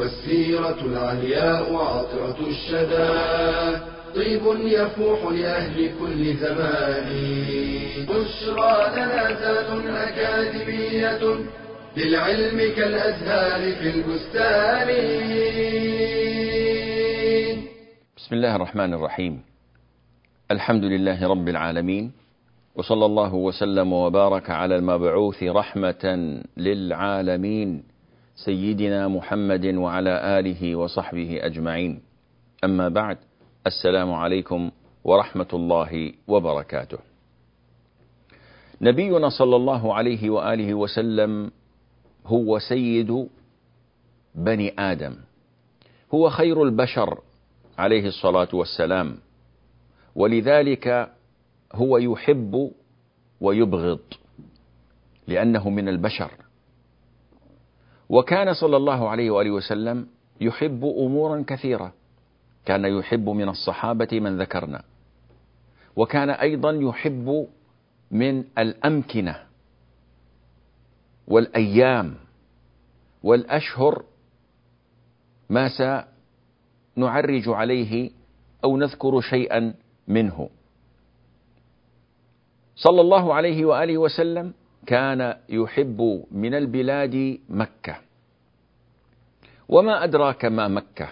والسيرة العلياء عطرة الشدى. طيب يفوح لأهل كل زمان. بشرى لنا ذات أكاديمية للعلم كالأزهار في البستان. بسم الله الرحمن الرحيم. الحمد لله رب العالمين وصلى الله وسلم وبارك على المبعوث رحمة للعالمين. سيدنا محمد وعلى آله وصحبه أجمعين. أما بعد السلام عليكم ورحمة الله وبركاته. نبينا صلى الله عليه وآله وسلم هو سيد بني آدم. هو خير البشر عليه الصلاة والسلام. ولذلك هو يحب ويبغض لأنه من البشر. وكان صلى الله عليه وآله وسلم يحب أمورا كثيرة. كان يحب من الصحابة من ذكرنا. وكان أيضا يحب من الأمكنة والأيام والأشهر ما سنعرج عليه أو نذكر شيئا منه. صلى الله عليه وآله وسلم كان يحب من البلاد مكة. وما أدراك ما مكة؟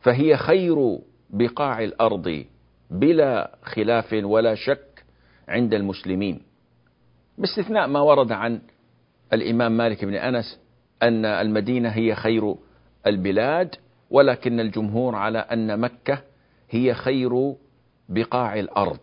فهي خير بقاع الأرض بلا خلاف ولا شك عند المسلمين. باستثناء ما ورد عن الإمام مالك بن أنس أن المدينة هي خير البلاد ولكن الجمهور على أن مكة هي خير بقاع الأرض.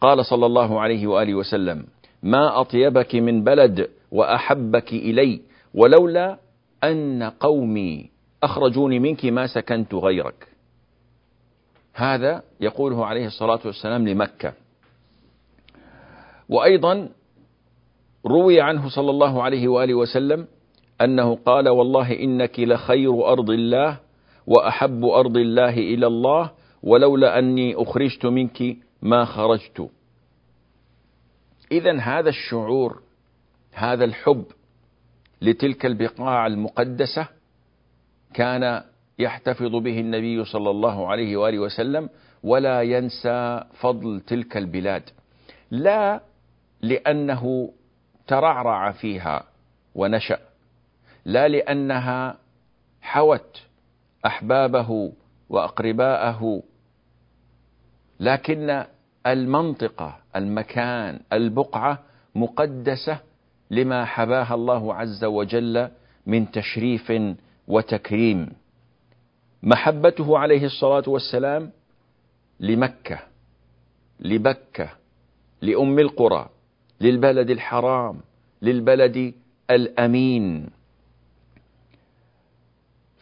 قال صلى الله عليه وآله وسلم ما أطيبك من بلد وأحبك إلي ولولا أن قومي أخرجوني منك ما سكنت غيرك. هذا يقوله عليه الصلاة والسلام لمكة. وأيضا روي عنه صلى الله عليه وآله وسلم أنه قال والله إنك لخير أرض الله وأحب أرض الله إلى الله ولولا أني أخرجت منك ما خرجت. إذا هذا الشعور هذا الحب لتلك البقاع المقدسة كان يحتفظ به النبي صلى الله عليه وآله وسلم ولا ينسى فضل تلك البلاد. لا لأنه ترعرع فيها ونشأ لا لأنها حوت أحبابه وأقرباءه لكن المنطقة المكان البقعة مقدسة لما حباها الله عز وجل من تشريف وتكريم. محبته عليه الصلاة والسلام لمكة لبكة لأم القرى للبلد الحرام للبلد الأمين.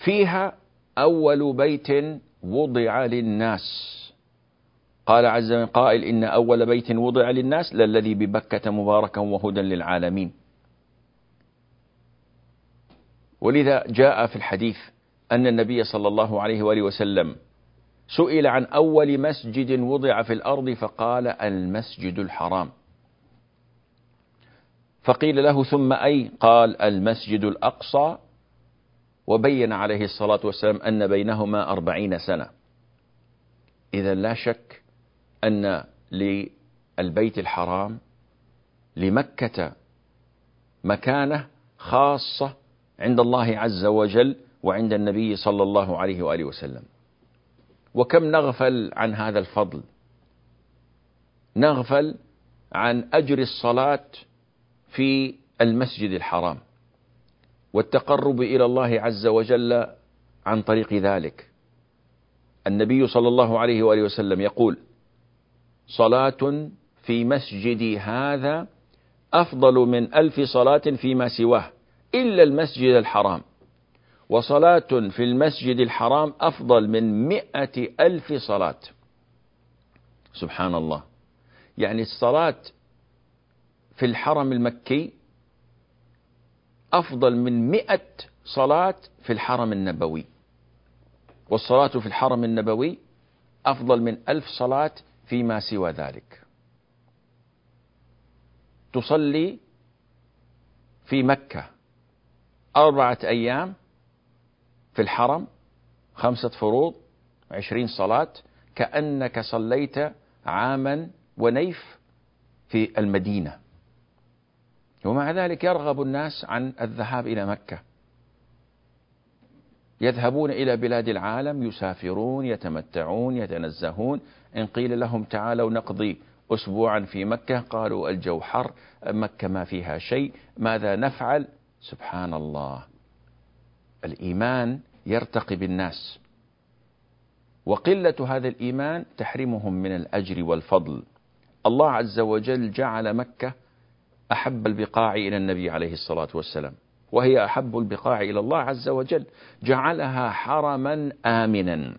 فيها أول بيت وضع للناس. قال عز من قائل إن أول بيت وضع للناس للذي ببكة مباركا وهدى للعالمين. ولذا جاء في الحديث أن النبي صلى الله عليه وآله وسلم سئل عن أول مسجد وضع في الأرض فقال المسجد الحرام. فقيل له ثم أي؟ قال المسجد الأقصى. وبين عليه الصلاة والسلام أن بينهما أربعين سنة. إذا لا شك أن للبيت الحرام لمكة مكانة خاصة عند الله عز وجل وعند النبي صلى الله عليه وآله وسلم. وكم نغفل عن هذا الفضل؟ نغفل عن أجر الصلاة في المسجد الحرام والتقرب إلى الله عز وجل عن طريق ذلك. النبي صلى الله عليه وآله وسلم يقول صلاة في مسجدي هذا أفضل من ألف صلاة فيما سواه إلا المسجد الحرام. وصلاة في المسجد الحرام أفضل من مئة ألف صلاة. سبحان الله. يعني الصلاة في الحرم المكي أفضل من مئة صلاة في الحرم النبوي. والصلاة في الحرم النبوي أفضل من ألف صلاة فيما سوى ذلك. تصلي في مكة أربعة أيام في الحرم خمسة فروض عشرين صلاة كأنك صليت عاما ونيف في المدينة. ومع ذلك يرغب الناس عن الذهاب إلى مكة. يذهبون إلى بلاد العالم يسافرون يتمتعون يتنزهون. إن قيل لهم تعالوا نقضي أسبوعا في مكة قالوا الجو حر مكة ما فيها شيء ماذا نفعل؟ سبحان الله. الإيمان يرتقي بالناس. وقلة هذا الإيمان تحرمهم من الأجر والفضل. الله عز وجل جعل مكة أحب البقاع إلى النبي عليه الصلاة والسلام وهي أحب البقاع إلى الله عز وجل جعلها حرما آمنا.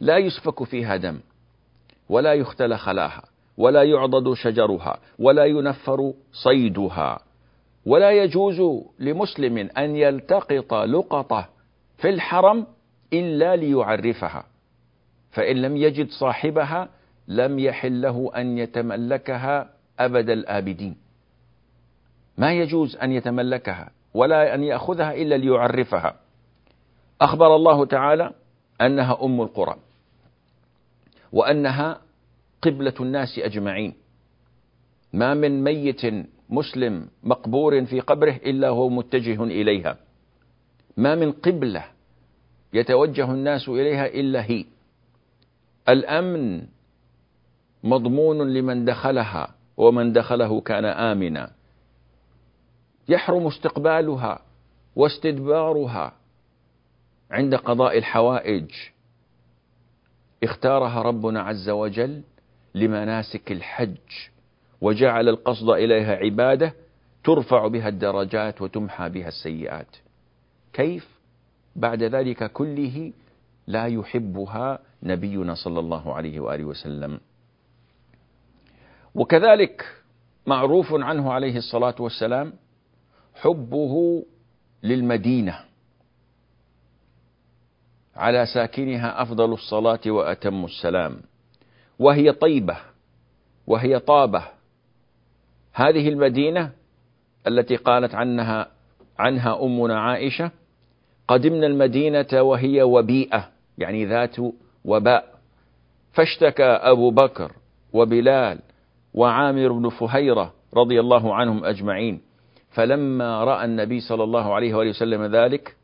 لا يسفك فيها دم. ولا يختل خلاها ولا يعضد شجرها ولا ينفر صيدها ولا يجوز لمسلم أن يلتقط لقطة في الحرم إلا ليعرفها فإن لم يجد صاحبها لم يحل له أن يتملكها أبد الآبدين. ما يجوز أن يتملكها ولا أن يأخذها إلا ليعرفها. أخبر الله تعالى أنها أم القرى. وأنها قبلة الناس أجمعين. ما من ميت مسلم مقبور في قبره إلا هو متجه إليها. ما من قبلة يتوجه الناس إليها إلا هي. الأمن مضمون لمن دخلها ومن دخله كان آمنا. يحرم استقبالها واستدبارها عند قضاء الحوائج. اختارها ربنا عز وجل لمناسك الحج وجعل القصد إليها عبادة ترفع بها الدرجات وتمحى بها السيئات. كيف؟ بعد ذلك كله لا يحبها نبينا صلى الله عليه وآله وسلم. وكذلك معروف عنه عليه الصلاة والسلام حبه للمدينة. على ساكنها أفضل الصلاة وأتم السلام. وهي طيبة وهي طابة. هذه المدينة التي قالت عنها عنها أمنا عائشة قدمنا المدينة وهي وبيئة يعني ذات وباء. فاشتكى أبو بكر وبلال وعامر بن فهيرة رضي الله عنهم أجمعين. فلما رأى النبي صلى الله عليه وآله وسلم ذلك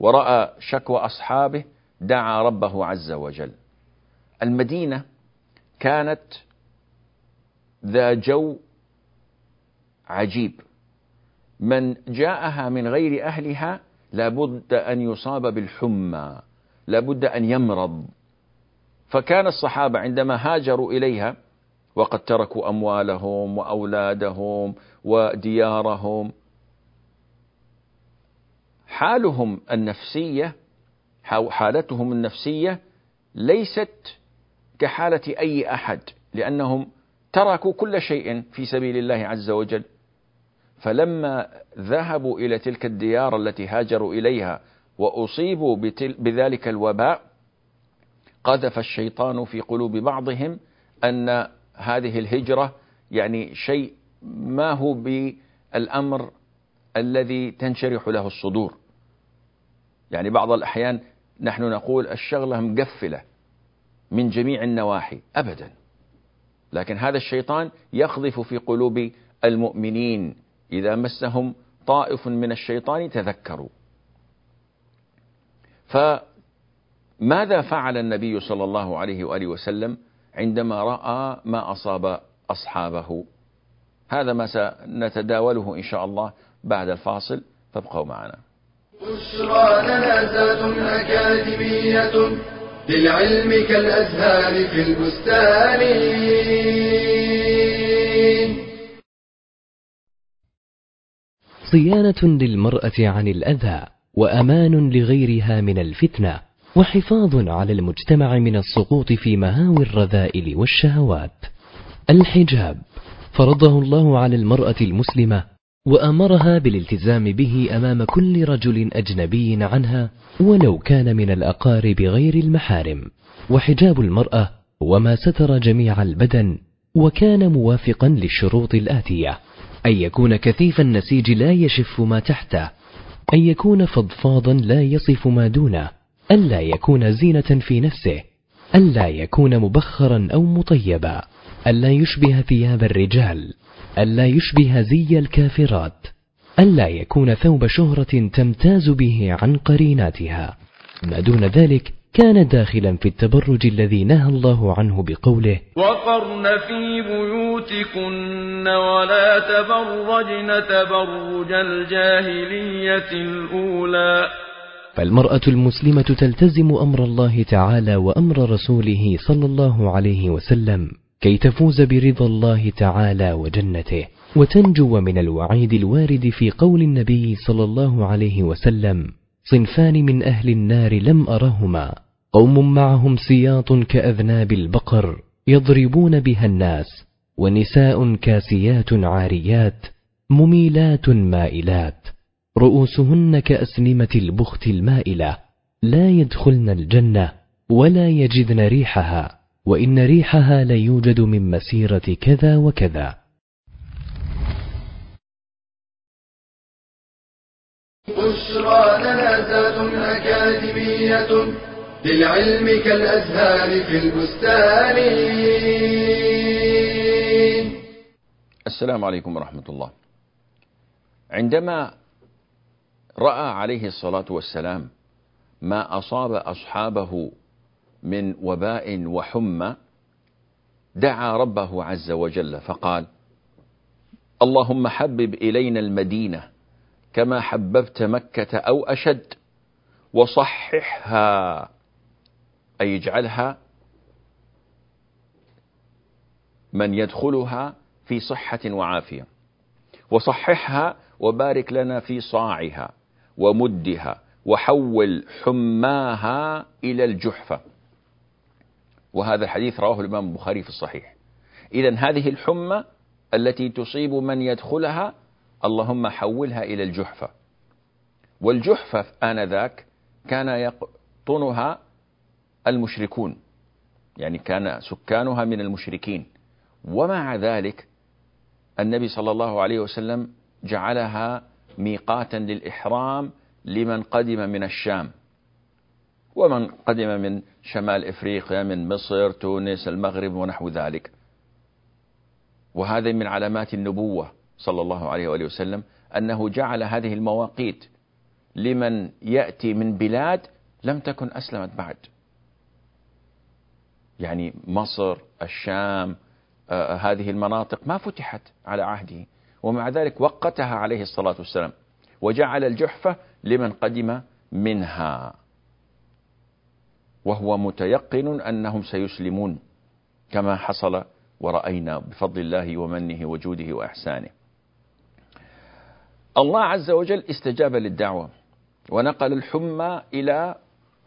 ورأى شكوى أصحابه دعا ربه عز وجل. المدينة كانت ذا جو عجيب. من جاءها من غير أهلها لابد أن يصاب بالحمى لابد أن يمرض. فكان الصحابة عندما هاجروا إليها وقد تركوا أموالهم وأولادهم وديارهم حالهم النفسية حالتهم النفسية ليست كحالة أي أحد لأنهم تركوا كل شيء في سبيل الله عز وجل. فلما ذهبوا إلى تلك الديار التي هاجروا إليها وأصيبوا بذلك الوباء قذف الشيطان في قلوب بعضهم أن هذه الهجرة يعني شيء ما هو بالأمر الذي تنشرح له الصدور. يعني بعض الأحيان نحن نقول الشغلة مقفلة من جميع النواحي ابدا. لكن هذا الشيطان يقذف في قلوب المؤمنين. إذا مسهم طائف من الشيطان تذكروا. فماذا فعل النبي صلى الله عليه وآله وسلم عندما رأى ما أصاب أصحابه؟ هذا ما سنتداوله إن شاء الله بعد الفاصل. فابقوا معنا. بشرى لنا أكاديمية للعلم كالأزهار في البستان. صيانة للمرأة عن الأذى وأمان لغيرها من الفتنة وحفاظ على المجتمع من السقوط في مهاوي الرذائل والشهوات. الحجاب. فرضه الله على المرأة المسلمة وأمرها بالالتزام به أمام كل رجل أجنبي عنها ولو كان من الأقارب غير المحارم. وحجاب المرأة وما ستر جميع البدن وكان موافقا للشروط الآتية. أن يكون كثيف النسيج لا يشف ما تحته أن يكون فضفاضا لا يصف ما دونه ألا يكون زينة في نفسه ألا يكون مبخرا أو مطيبا ألا يشبه ثياب الرجال. ألا يشبه زي الكافرات ألا يكون ثوب شهرة تمتاز به عن قريناتها. ما دون ذلك كان داخلا في التبرج الذي نهى الله عنه بقوله وقرن في بيوتكن ولا تبرجن تبرج الجاهلية الأولى. فالمرأة المسلمة تلتزم أمر الله تعالى وأمر رسوله صلى الله عليه وسلم. كي تفوز برضا الله تعالى وجنته وتنجو من الوعيد الوارد في قول النبي صلى الله عليه وسلم صنفان من أهل النار لم أرهما قوم معهم سياط كأذناب البقر يضربون بها الناس ونساء كاسيات عاريات مميلات مائلات رؤوسهن كأسنمة البخت المائلة لا يدخلن الجنة ولا يجدن ريحها. وإن ريحها ليوجد من مسيرة كذا وكذا. بشرى لنا أكاديمية للعلم كالأزهار في البستان. السلام عليكم ورحمة الله. عندما رأى عليه الصلاة والسلام ما أصاب أصحابه من وباء وحمى دعا ربه عز وجل فقال اللهم حبب إلينا المدينة كما حببت مكة أو أشد وصححها أي اجعلها من يدخلها في صحة وعافية وصححها وبارك لنا في صاعها ومدها وحول حماها إلى الجحفة. وهذا الحديث رواه الإمام البخاري في الصحيح. إذا هذه الحمى التي تصيب من يدخلها اللهم حولها إلى الجحفة. والجحفة آنذاك كان يقطنها المشركون يعني كان سكانها من المشركين. ومع ذلك النبي صلى الله عليه وسلم جعلها ميقاتا للإحرام لمن قدم من الشام. ومن قدم من شمال إفريقيا من مصر تونس المغرب ونحو ذلك. وهذا من علامات النبوة صلى الله عليه وآله وسلم أنه جعل هذه المواقيت لمن يأتي من بلاد لم تكن أسلمت بعد. يعني مصر الشام آه هذه المناطق ما فتحت على عهده. ومع ذلك وقتها عليه الصلاة والسلام وجعل الجحفة لمن قدم منها. وهو متيقن أنهم سيسلمون كما حصل ورأينا بفضل الله ومنه وجوده وإحسانه. الله عز وجل استجاب للدعوة ونقل الحمى إلى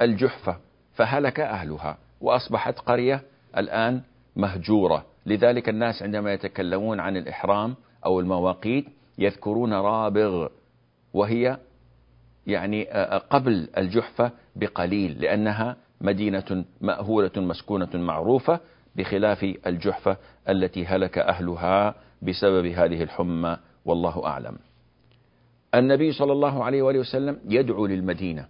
الجحفة فهلك أهلها وأصبحت قرية الآن مهجورة لذلك الناس عندما يتكلمون عن الإحرام أو المواقيت يذكرون رابغ وهي يعني قبل الجحفة بقليل لأنها مدينة مأهولة مسكونة معروفة بخلاف الجحفة التي هلك أهلها بسبب هذه الحمى والله أعلم. النبي صلى الله عليه وآله وسلم يدعو للمدينة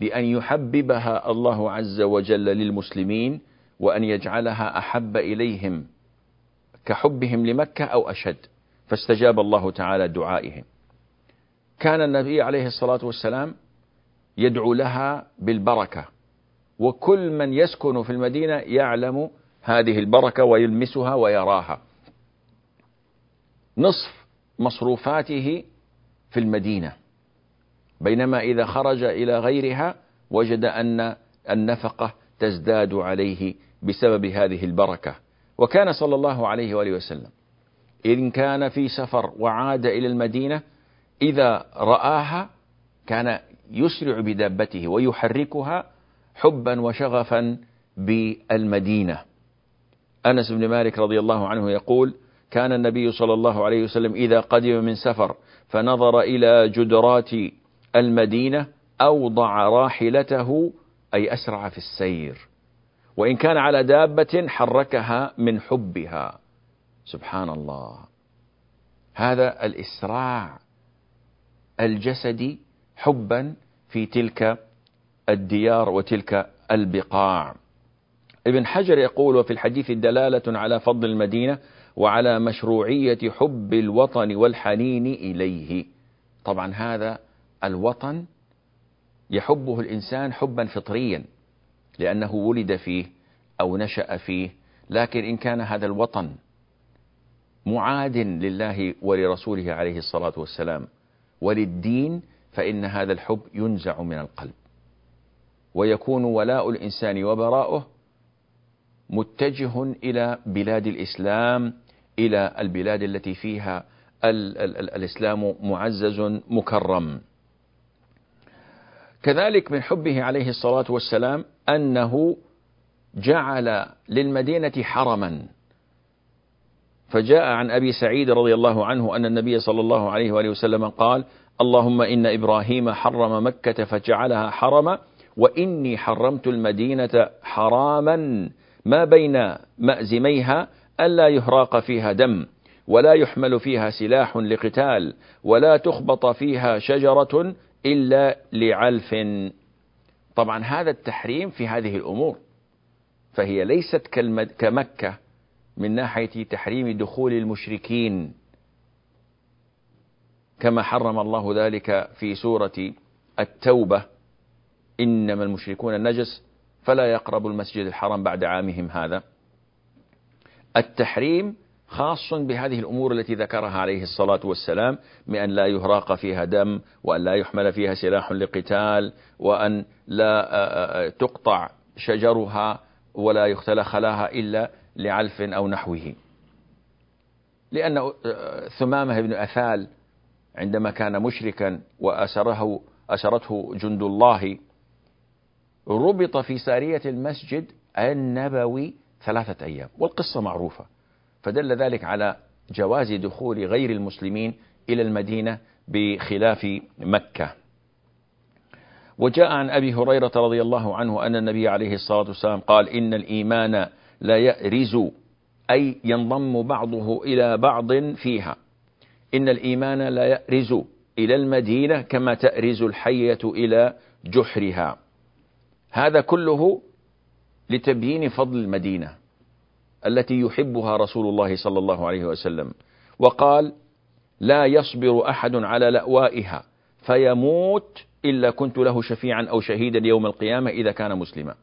بأن يحببها الله عز وجل للمسلمين وأن يجعلها أحب إليهم كحبهم لمكة أو أشد. فاستجاب الله تعالى دعائهم. كان النبي عليه الصلاة والسلام يدعو لها بالبركة. وكل من يسكن في المدينة يعلم هذه البركة ويلمسها ويراها. نصف مصروفاته في المدينة. بينما إذا خرج إلى غيرها وجد أن النفقة تزداد عليه بسبب هذه البركة. وكان صلى الله عليه وآله وسلم إن كان في سفر وعاد إلى المدينة إذا رآها كان يسرع بدابته ويحركها حبا وشغفا بالمدينة. أنس بن مالك رضي الله عنه يقول كان النبي صلى الله عليه وسلم إذا قدم من سفر فنظر إلى جدرات المدينة أوضع راحلته أي أسرع في السير وإن كان على دابة حركها من حبها. سبحان الله. هذا الإسراع الجسدي حبا في تلك الديار وتلك البقاع. ابن حجر يقول وفي الحديث دلالة على فضل المدينة وعلى مشروعية حب الوطن والحنين إليه. طبعا هذا الوطن يحبه الإنسان حبا فطريا لأنه ولد فيه أو نشأ فيه لكن إن كان هذا الوطن معاد لله ولرسوله عليه الصلاة والسلام وللدين فإن هذا الحب ينزع من القلب. ويكون ولاء الإنسان وبراؤه متجه إلى بلاد الإسلام إلى البلاد التي فيها ال ال ال الإسلام معزز مكرم. كذلك من حبه عليه الصلاة والسلام أنه جعل للمدينة حرما. فجاء عن أبي سعيد رضي الله عنه أن النبي صلى الله عليه وآله وسلم قال اللهم إن إبراهيم حرم مكة فجعلها حرما وإني حرمت المدينة حراما ما بين مأزميها ألا يهراق فيها دم ولا يحمل فيها سلاح لقتال ولا تخبط فيها شجرة إلا لعلف. طبعا هذا التحريم في هذه الأمور فهي ليست كمكة من ناحية تحريم دخول المشركين. كما حرم الله ذلك في سورة التوبة إنما المشركون النجس فلا يقربوا المسجد الحرام بعد عامهم هذا. التحريم خاص بهذه الأمور التي ذكرها عليه الصلاة والسلام من أن لا يهراق فيها دم وأن لا يحمل فيها سلاح لقتال وأن لا تقطع شجرها ولا يختل خلاها إلا لعلف أو نحوه. لأن ثمامة بن أثال عندما كان مشركا وأسره أسرته جند الله ربط في سارية المسجد النبوي ثلاثة أيام والقصة معروفة. فدل ذلك على جواز دخول غير المسلمين إلى المدينة بخلاف مكة. وجاء عن أبي هريرة رضي الله عنه أن النبي عليه الصلاة والسلام قال إن الإيمان لا يأرز أي ينضم بعضه إلى بعض فيها. إن الإيمان لا يأرز إلى المدينة كما تأرز الحية إلى جحرها. هذا كله لتبيين فضل المدينة التي يحبها رسول الله صلى الله عليه وسلم. وقال لا يصبر أحد على لأوائها فيموت إلا كنت له شفيعا أو شهيدا يوم القيامة إذا كان مسلما.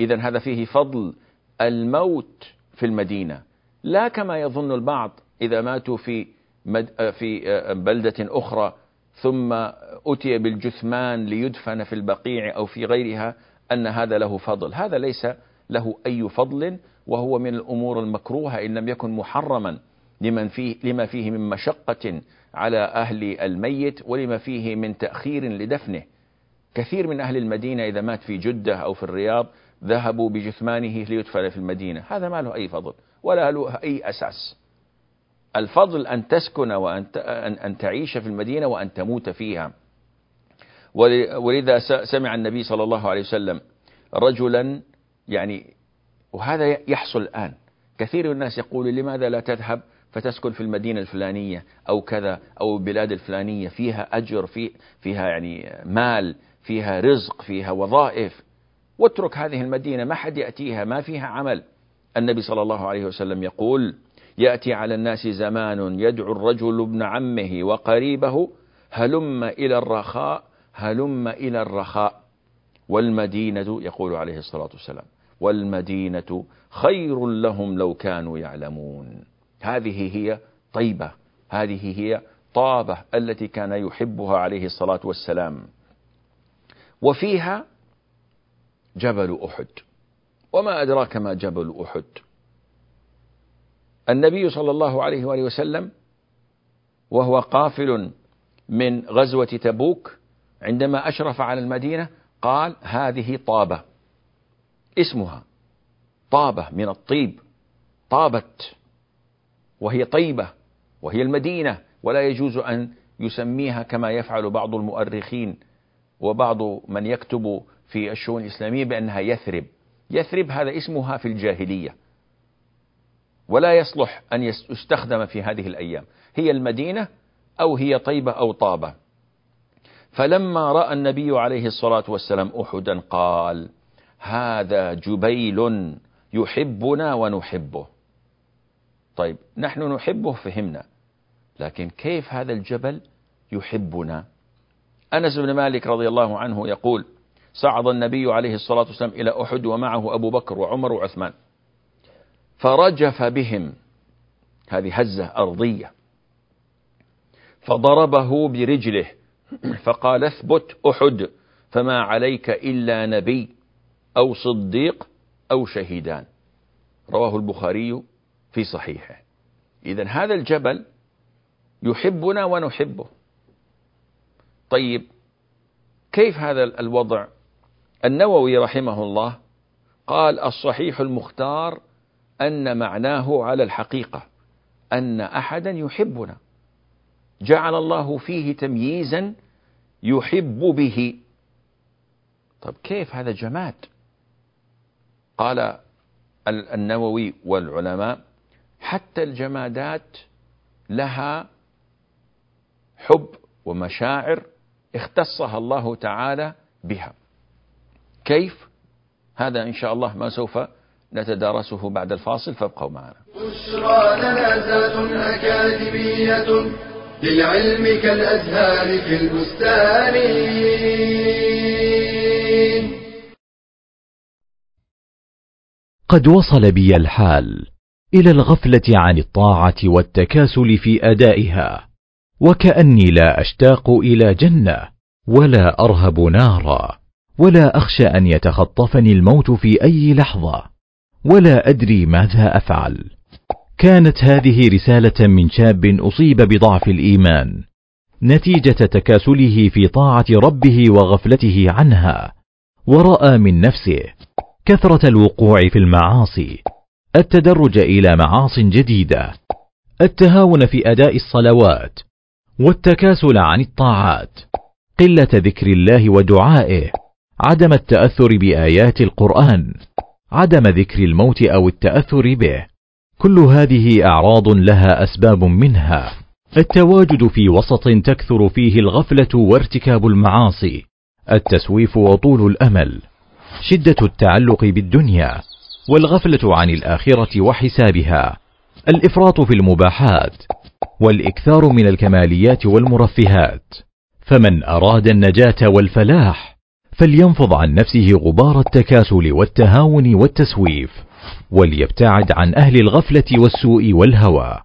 إذا هذا فيه فضل الموت في المدينة لا كما يظن البعض إذا ماتوا في في بلدة أخرى ثم أتي بالجثمان ليدفن في البقيع أو في غيرها أن هذا له فضل. هذا ليس له أي فضل وهو من الأمور المكروهة إن لم يكن محرما لمن فيه لما فيه من مشقة على أهل الميت ولما فيه من تأخير لدفنه. كثير من أهل المدينة إذا مات في جدة أو في الرياض ذهبوا بجثمانه ليدفن في المدينة. هذا ما له أي فضل ولا له أي أساس. الفضل أن تسكن وأن أن تعيش في المدينة وأن تموت فيها. ولذا سمع النبي صلى الله عليه وسلم رجلا يعني وهذا يحصل الآن. كثير من الناس يقول لماذا لا تذهب فتسكن في المدينة الفلانية أو كذا أو البلاد الفلانية؟ فيها أجر في فيها يعني مال فيها رزق فيها وظائف. واترك هذه المدينة ما حد يأتيها ما فيها عمل. النبي صلى الله عليه وسلم يقول يأتي على الناس زمان يدعو الرجل ابن عمه وقريبه هلم إلى الرخاء هلم إلى الرخاء. والمدينة يقول عليه الصلاة والسلام والمدينة خير لهم لو كانوا يعلمون. هذه هي طيبة هذه هي طابة التي كان يحبها عليه الصلاة والسلام. وفيها جبل أحد. وما أدراك ما جبل أحد؟ النبي صلى الله عليه وآله وسلم وهو قافل من غزوة تبوك عندما أشرف على المدينة قال هذه طابة. اسمها طابة من الطيب طابت وهي طيبة وهي المدينة ولا يجوز أن يسميها كما يفعل بعض المؤرخين وبعض من يكتب في الشؤون الإسلامية بأنها يثرب. يثرب هذا اسمها في الجاهلية. ولا يصلح أن يستخدم في هذه الأيام. هي المدينة أو هي طيبة أو طابة. فلما رأى النبي عليه الصلاة والسلام أحدا قال هذا جبيل يحبنا ونحبه. طيب نحن نحبه فهمنا. لكن كيف هذا الجبل يحبنا؟ أنس بن مالك رضي الله عنه يقول صعد النبي عليه الصلاة والسلام إلى أحد ومعه أبو بكر وعمر وعثمان. فرجف بهم. هذه هزة أرضية. فضربه برجله. فقال اثبت أحد فما عليك إلا نبي أو صديق أو شهيدان. رواه البخاري في صحيحه. إذا هذا الجبل يحبنا ونحبه. طيب كيف هذا الوضع؟ النووي رحمه الله قال الصحيح المختار أن معناه على الحقيقة أن أحدا يحبنا. جعل الله فيه تمييزا يحب به. طب كيف هذا جماد؟ قال النووي والعلماء حتى الجمادات لها حب ومشاعر اختصها الله تعالى بها. كيف؟ هذا إن شاء الله ما سوف نتدارسه بعد الفاصل فابقوا معنا. بشرى لنا أكاديمية للعلم كالأزهار في البستان. قد وصل بي الحال إلى الغفلة عن الطاعة والتكاسل في أدائها وكأني لا أشتاق إلى جنة ولا أرهب نارا ولا أخشى أن يتخطفني الموت في أي لحظة. ولا أدري ماذا أفعل. كانت هذه رسالة من شاب أصيب بضعف الإيمان. نتيجة تكاسله في طاعة ربه وغفلته عنها. ورأى من نفسه كثرة الوقوع في المعاصي. التدرج إلى معاص جديدة. التهاون في أداء الصلوات. والتكاسل عن الطاعات. قلة ذكر الله ودعائه. عدم التأثر بآيات القرآن. عدم ذكر الموت أو التأثر به. كل هذه أعراض لها أسباب منها. التواجد في وسط تكثر فيه الغفلة وارتكاب المعاصي. التسويف وطول الأمل. شدة التعلق بالدنيا. والغفلة عن الآخرة وحسابها. الإفراط في المباحات. والإكثار من الكماليات والمرفهات. فمن أراد النجاة والفلاح فلينفض عن نفسه غبار التكاسل والتهاون والتسويف وليبتعد عن أهل الغفلة والسوء والهوى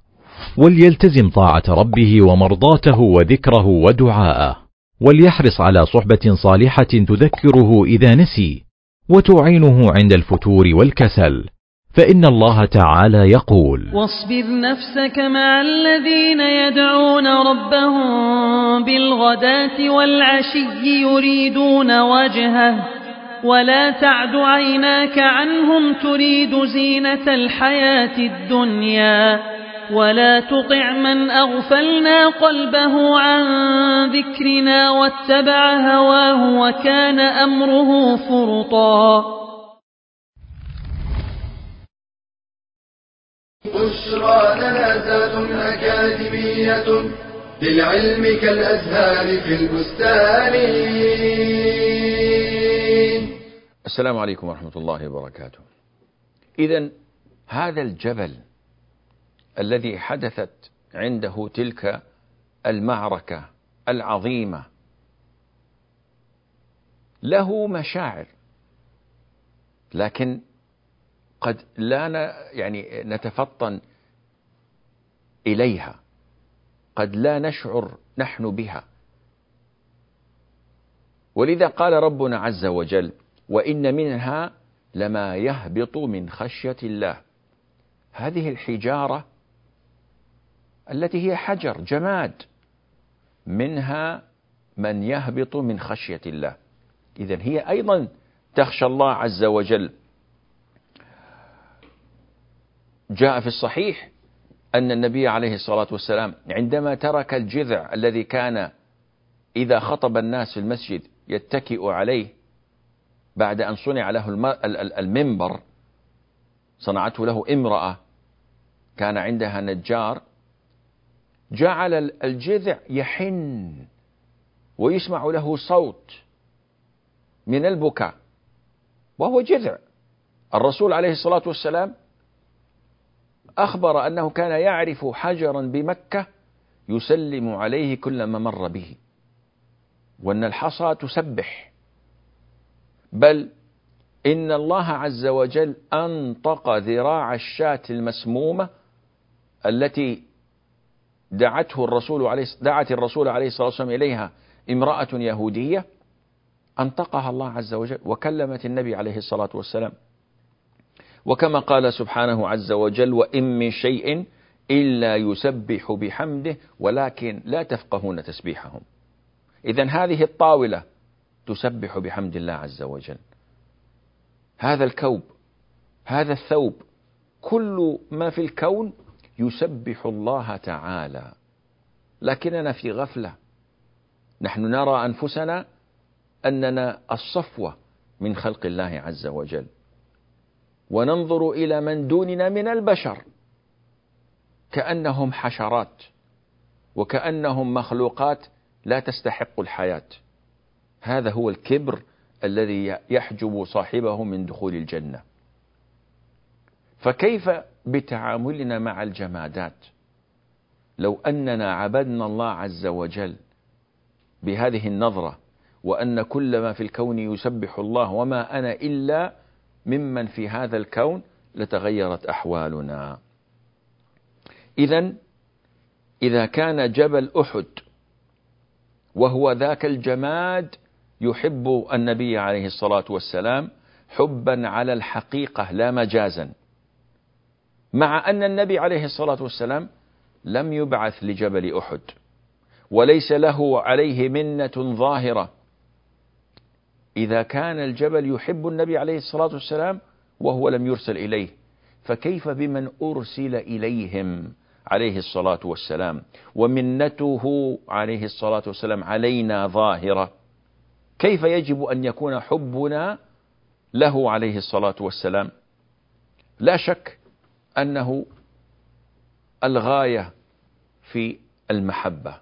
وليلتزم طاعة ربه ومرضاته وذكره ودعاءه وليحرص على صحبة صالحة تذكره إذا نسي وتعينه عند الفتور والكسل. فإن الله تعالى يقول واصبر نفسك مع الذين يدعون ربهم بالغداة والعشي يريدون وجهه ولا تعد عيناك عنهم تريد زينة الحياة الدنيا ولا تطع من أغفلنا قلبه عن ذكرنا واتبع هواه وكان أمره فرطا. بشرى لنا أكاديمية للعلم كالأزهار في البستان. السلام عليكم ورحمة الله وبركاته. إذا هذا الجبل الذي حدثت عنده تلك المعركة العظيمة له مشاعر لكن قد لا يعني نتفطن إليها. قد لا نشعر نحن بها. ولذا قال ربنا عز وجل وإن منها لما يهبط من خشية الله. هذه الحجارة التي هي حجر جماد. منها من يهبط من خشية الله. إذا هي أيضا تخشى الله عز وجل. جاء في الصحيح أن النبي عليه الصلاة والسلام عندما ترك الجذع الذي كان إذا خطب الناس في المسجد يتكئ عليه بعد أن صنع له المنبر صنعته له امرأة كان عندها نجار جعل الجذع يحن ويسمع له صوت من البكاء وهو جذع. الرسول عليه الصلاة والسلام أخبر أنه كان يعرف حجرا بمكة يسلم عليه كلما مر به. وأن الحصى تسبح. بل إن الله عز وجل أنطق ذراع الشاة المسمومة التي دعته الرسول عليه دعت الرسول عليه الصلاة والسلام إليها امرأة يهودية أنطقها الله عز وجل وكلمت النبي عليه الصلاة والسلام. وكما قال سبحانه عز وجل وإن من شيء إلا يسبح بحمده ولكن لا تفقهون تسبيحهم. إذا هذه الطاولة تسبح بحمد الله عز وجل. هذا الكوب هذا الثوب كل ما في الكون يسبح الله تعالى. لكننا في غفلة. نحن نرى أنفسنا أننا الصفوة من خلق الله عز وجل. وننظر إلى من دوننا من البشر. كأنهم حشرات وكأنهم مخلوقات لا تستحق الحياة. هذا هو الكبر الذي يحجب صاحبه من دخول الجنة. فكيف بتعاملنا مع الجمادات؟ لو أننا عبدنا الله عز وجل بهذه النظرة وأن كل ما في الكون يسبح الله وما أنا إلا ممن في هذا الكون لتغيرت أحوالنا. اذا إذا كان جبل أحد وهو ذاك الجماد يحب النبي عليه الصلاة والسلام حبا على الحقيقة لا مجازا مع أن النبي عليه الصلاة والسلام لم يبعث لجبل أحد وليس له عليه منة ظاهرة. إذا كان الجبل يحب النبي عليه الصلاة والسلام وهو لم يرسل إليه فكيف بمن أرسل إليهم عليه الصلاة والسلام؟ ومنته عليه الصلاة والسلام علينا ظاهرة. كيف يجب أن يكون حبنا له عليه الصلاة والسلام؟ لا شك أنه الغاية في المحبة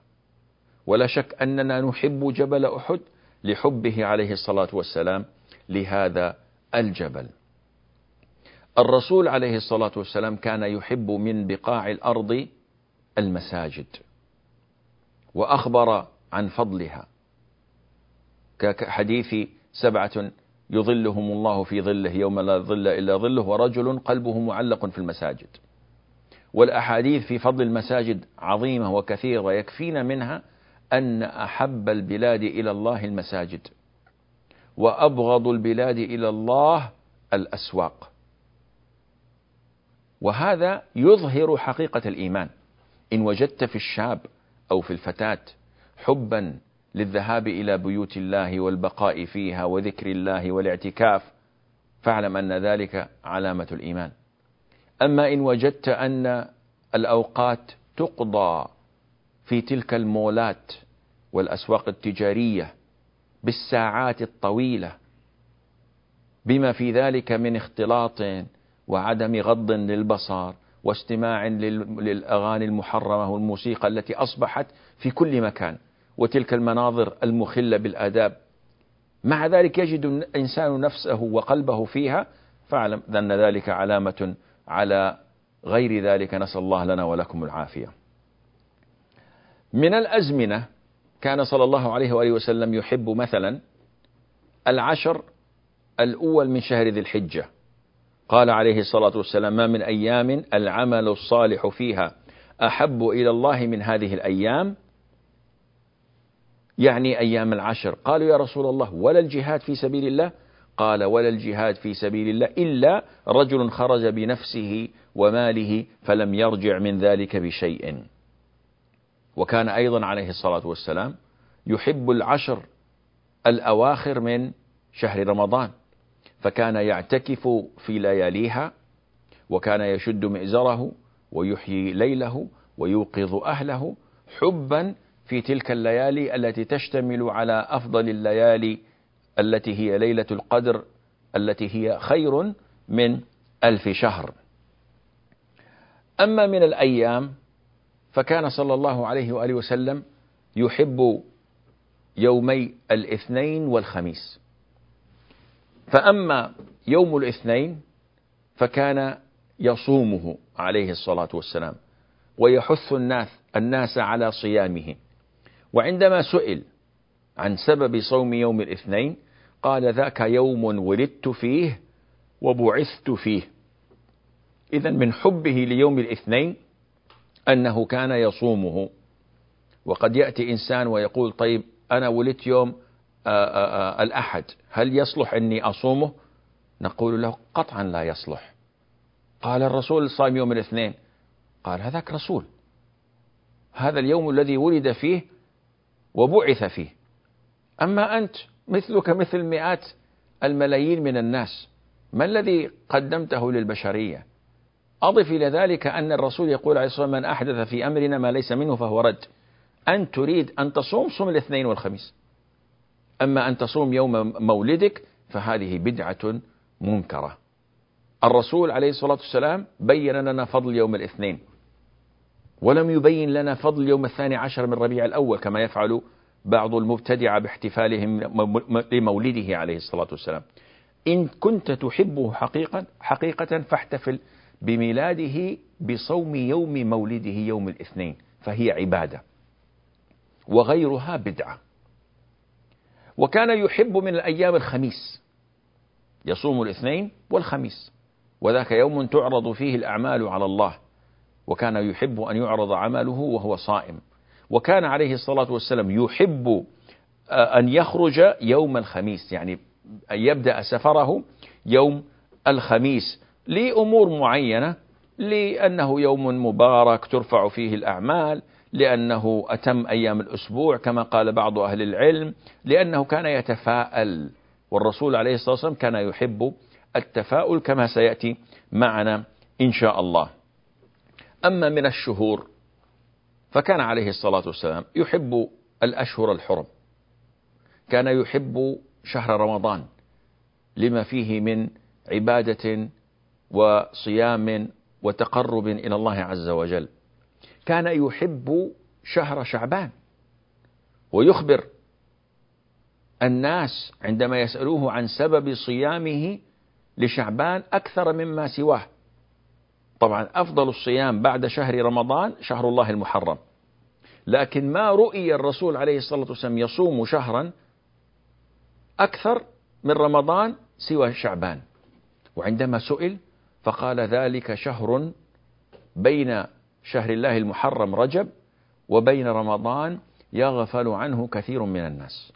ولا شك أننا نحب جبل أحد لحبه عليه الصلاة والسلام لهذا الجبل. الرسول عليه الصلاة والسلام كان يحب من بقاع الأرض المساجد وأخبر عن فضلها. كحديث سبعة يظلهم الله في ظله يوم لا ظل إلا ظله ورجل قلبه معلق في المساجد. والأحاديث في فضل المساجد عظيمة وكثيرة يكفينا منها أن أحب البلاد إلى الله المساجد وأبغض البلاد إلى الله الأسواق. وهذا يظهر حقيقة الإيمان. إن وجدت في الشاب أو في الفتاة حبا للذهاب إلى بيوت الله والبقاء فيها وذكر الله والاعتكاف فاعلم أن ذلك علامة الإيمان. أما إن وجدت أن الأوقات تقضى في تلك المولات والأسواق التجارية بالساعات الطويلة. بما في ذلك من اختلاط وعدم غض للبصر واستماع للأغاني المحرمة والموسيقى التي أصبحت في كل مكان وتلك المناظر المخلة بالآداب. مع ذلك يجد الإنسان نفسه وقلبه فيها فاعلم أن ذلك علامة على غير ذلك. نسأل الله لنا ولكم العافية. من الأزمنة كان صلى الله عليه وآله وسلم يحب مثلا العشر الأول من شهر ذي الحجة. قال عليه الصلاة والسلام ما من أيام العمل الصالح فيها أحب إلى الله من هذه الأيام؟ يعني أيام العشر. قالوا يا رسول الله ولا الجهاد في سبيل الله؟ قال ولا الجهاد في سبيل الله إلا رجل خرج بنفسه وماله فلم يرجع من ذلك بشيء. وكان أيضا عليه الصلاة والسلام يحب العشر الأواخر من شهر رمضان فكان يعتكف في لياليها وكان يشد مئزره ويحيي ليله ويوقظ أهله حبا في تلك الليالي التي تشتمل على أفضل الليالي التي هي ليلة القدر التي هي خير من ألف شهر. أما من الأيام فكان صلى الله عليه وآله وسلم يحب يومي الاثنين والخميس. فأما يوم الاثنين فكان يصومه عليه الصلاة والسلام ويحث الناس الناس على صيامه. وعندما سئل عن سبب صوم يوم الاثنين قال ذاك يوم ولدت فيه وبعثت فيه. إذا من حبه ليوم الاثنين أنه كان يصومه. وقد يأتي إنسان ويقول طيب أنا ولدت يوم آآ آآ الأحد هل يصلح أني أصومه؟ نقول له قطعا لا يصلح. قال الرسول صام يوم الاثنين. قال هذاك رسول. هذا اليوم الذي ولد فيه وبعث فيه. أما أنت مثلك مثل مئات الملايين من الناس ما الذي قدمته للبشرية؟ أضف إلى ذلك أن الرسول يقول عليه الصلاة والسلام من أحدث في أمرنا ما ليس منه فهو رد. أن تريد أن تصوم صوم الاثنين والخميس. أما أن تصوم يوم مولدك فهذه بدعة منكرة. الرسول عليه الصلاة والسلام بين لنا فضل يوم الاثنين. ولم يبين لنا فضل يوم الثاني عشر من ربيع الأول كما يفعل بعض المبتدعة باحتفالهم لمولده عليه الصلاة والسلام. إن كنت تحبه حقيقة حقيقة فاحتفل بميلاده بصوم يوم مولده يوم الاثنين فهي عبادة. وغيرها بدعة. وكان يحب من الأيام الخميس. يصوم الاثنين والخميس. وذاك يوم تعرض فيه الأعمال على الله. وكان يحب أن يعرض عمله وهو صائم. وكان عليه الصلاة والسلام يحب آه، أن يخرج يوم الخميس. يعني أن يبدأ سفره يوم الخميس. لأمور معينة لأنه يوم مبارك ترفع فيه الأعمال لأنه أتم أيام الأسبوع كما قال بعض أهل العلم لأنه كان يتفاءل والرسول عليه الصلاة والسلام كان يحب التفاؤل كما سيأتي معنا إن شاء الله. أما من الشهور فكان عليه الصلاة والسلام يحب الأشهر الحرم كان يحب شهر رمضان لما فيه من عبادة وصيام وتقرب إلى الله عز وجل. كان يحب شهر شعبان ويخبر الناس عندما يسألوه عن سبب صيامه لشعبان أكثر مما سواه. طبعا أفضل الصيام بعد شهر رمضان شهر الله المحرم. لكن ما رؤي الرسول عليه الصلاة والسلام يصوم شهرا أكثر من رمضان سوى شعبان. وعندما سئل فقال ذلك شهر بين شهر الله المحرم رجب وبين رمضان يغفل عنه كثير من الناس.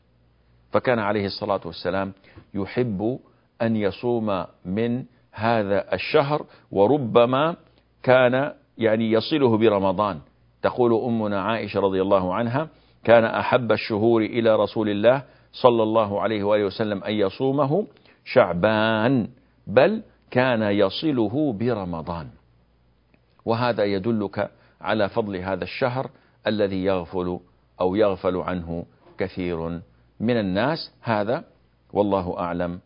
فكان عليه الصلاة والسلام يحب أن يصوم من هذا الشهر وربما كان يعني يصله برمضان. تقول أمنا عائشة رضي الله عنها كان أحب الشهور إلى رسول الله صلى الله عليه وآله وسلم أن يصومه شعبان بل كان يصله برمضان. وهذا يدلك على فضل هذا الشهر الذي يغفل أو يغفل عنه كثير من الناس. هذا والله أعلم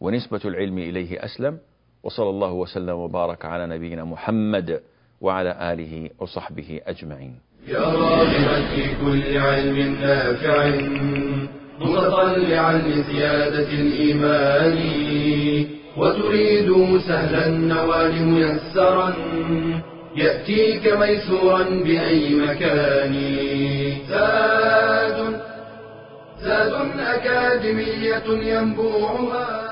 ونسبة العلم إليه أسلم. وصلى الله وسلم وبارك على نبينا محمد وعلى آله وصحبه أجمعين. يا راغبا في كل علم نافع متطلعا لزيادة الإيمان. وتريد سهلا النوال ميسرا يأتيك ميسورا بأي مكان. زاد زاد أكاديمية ينبوعها.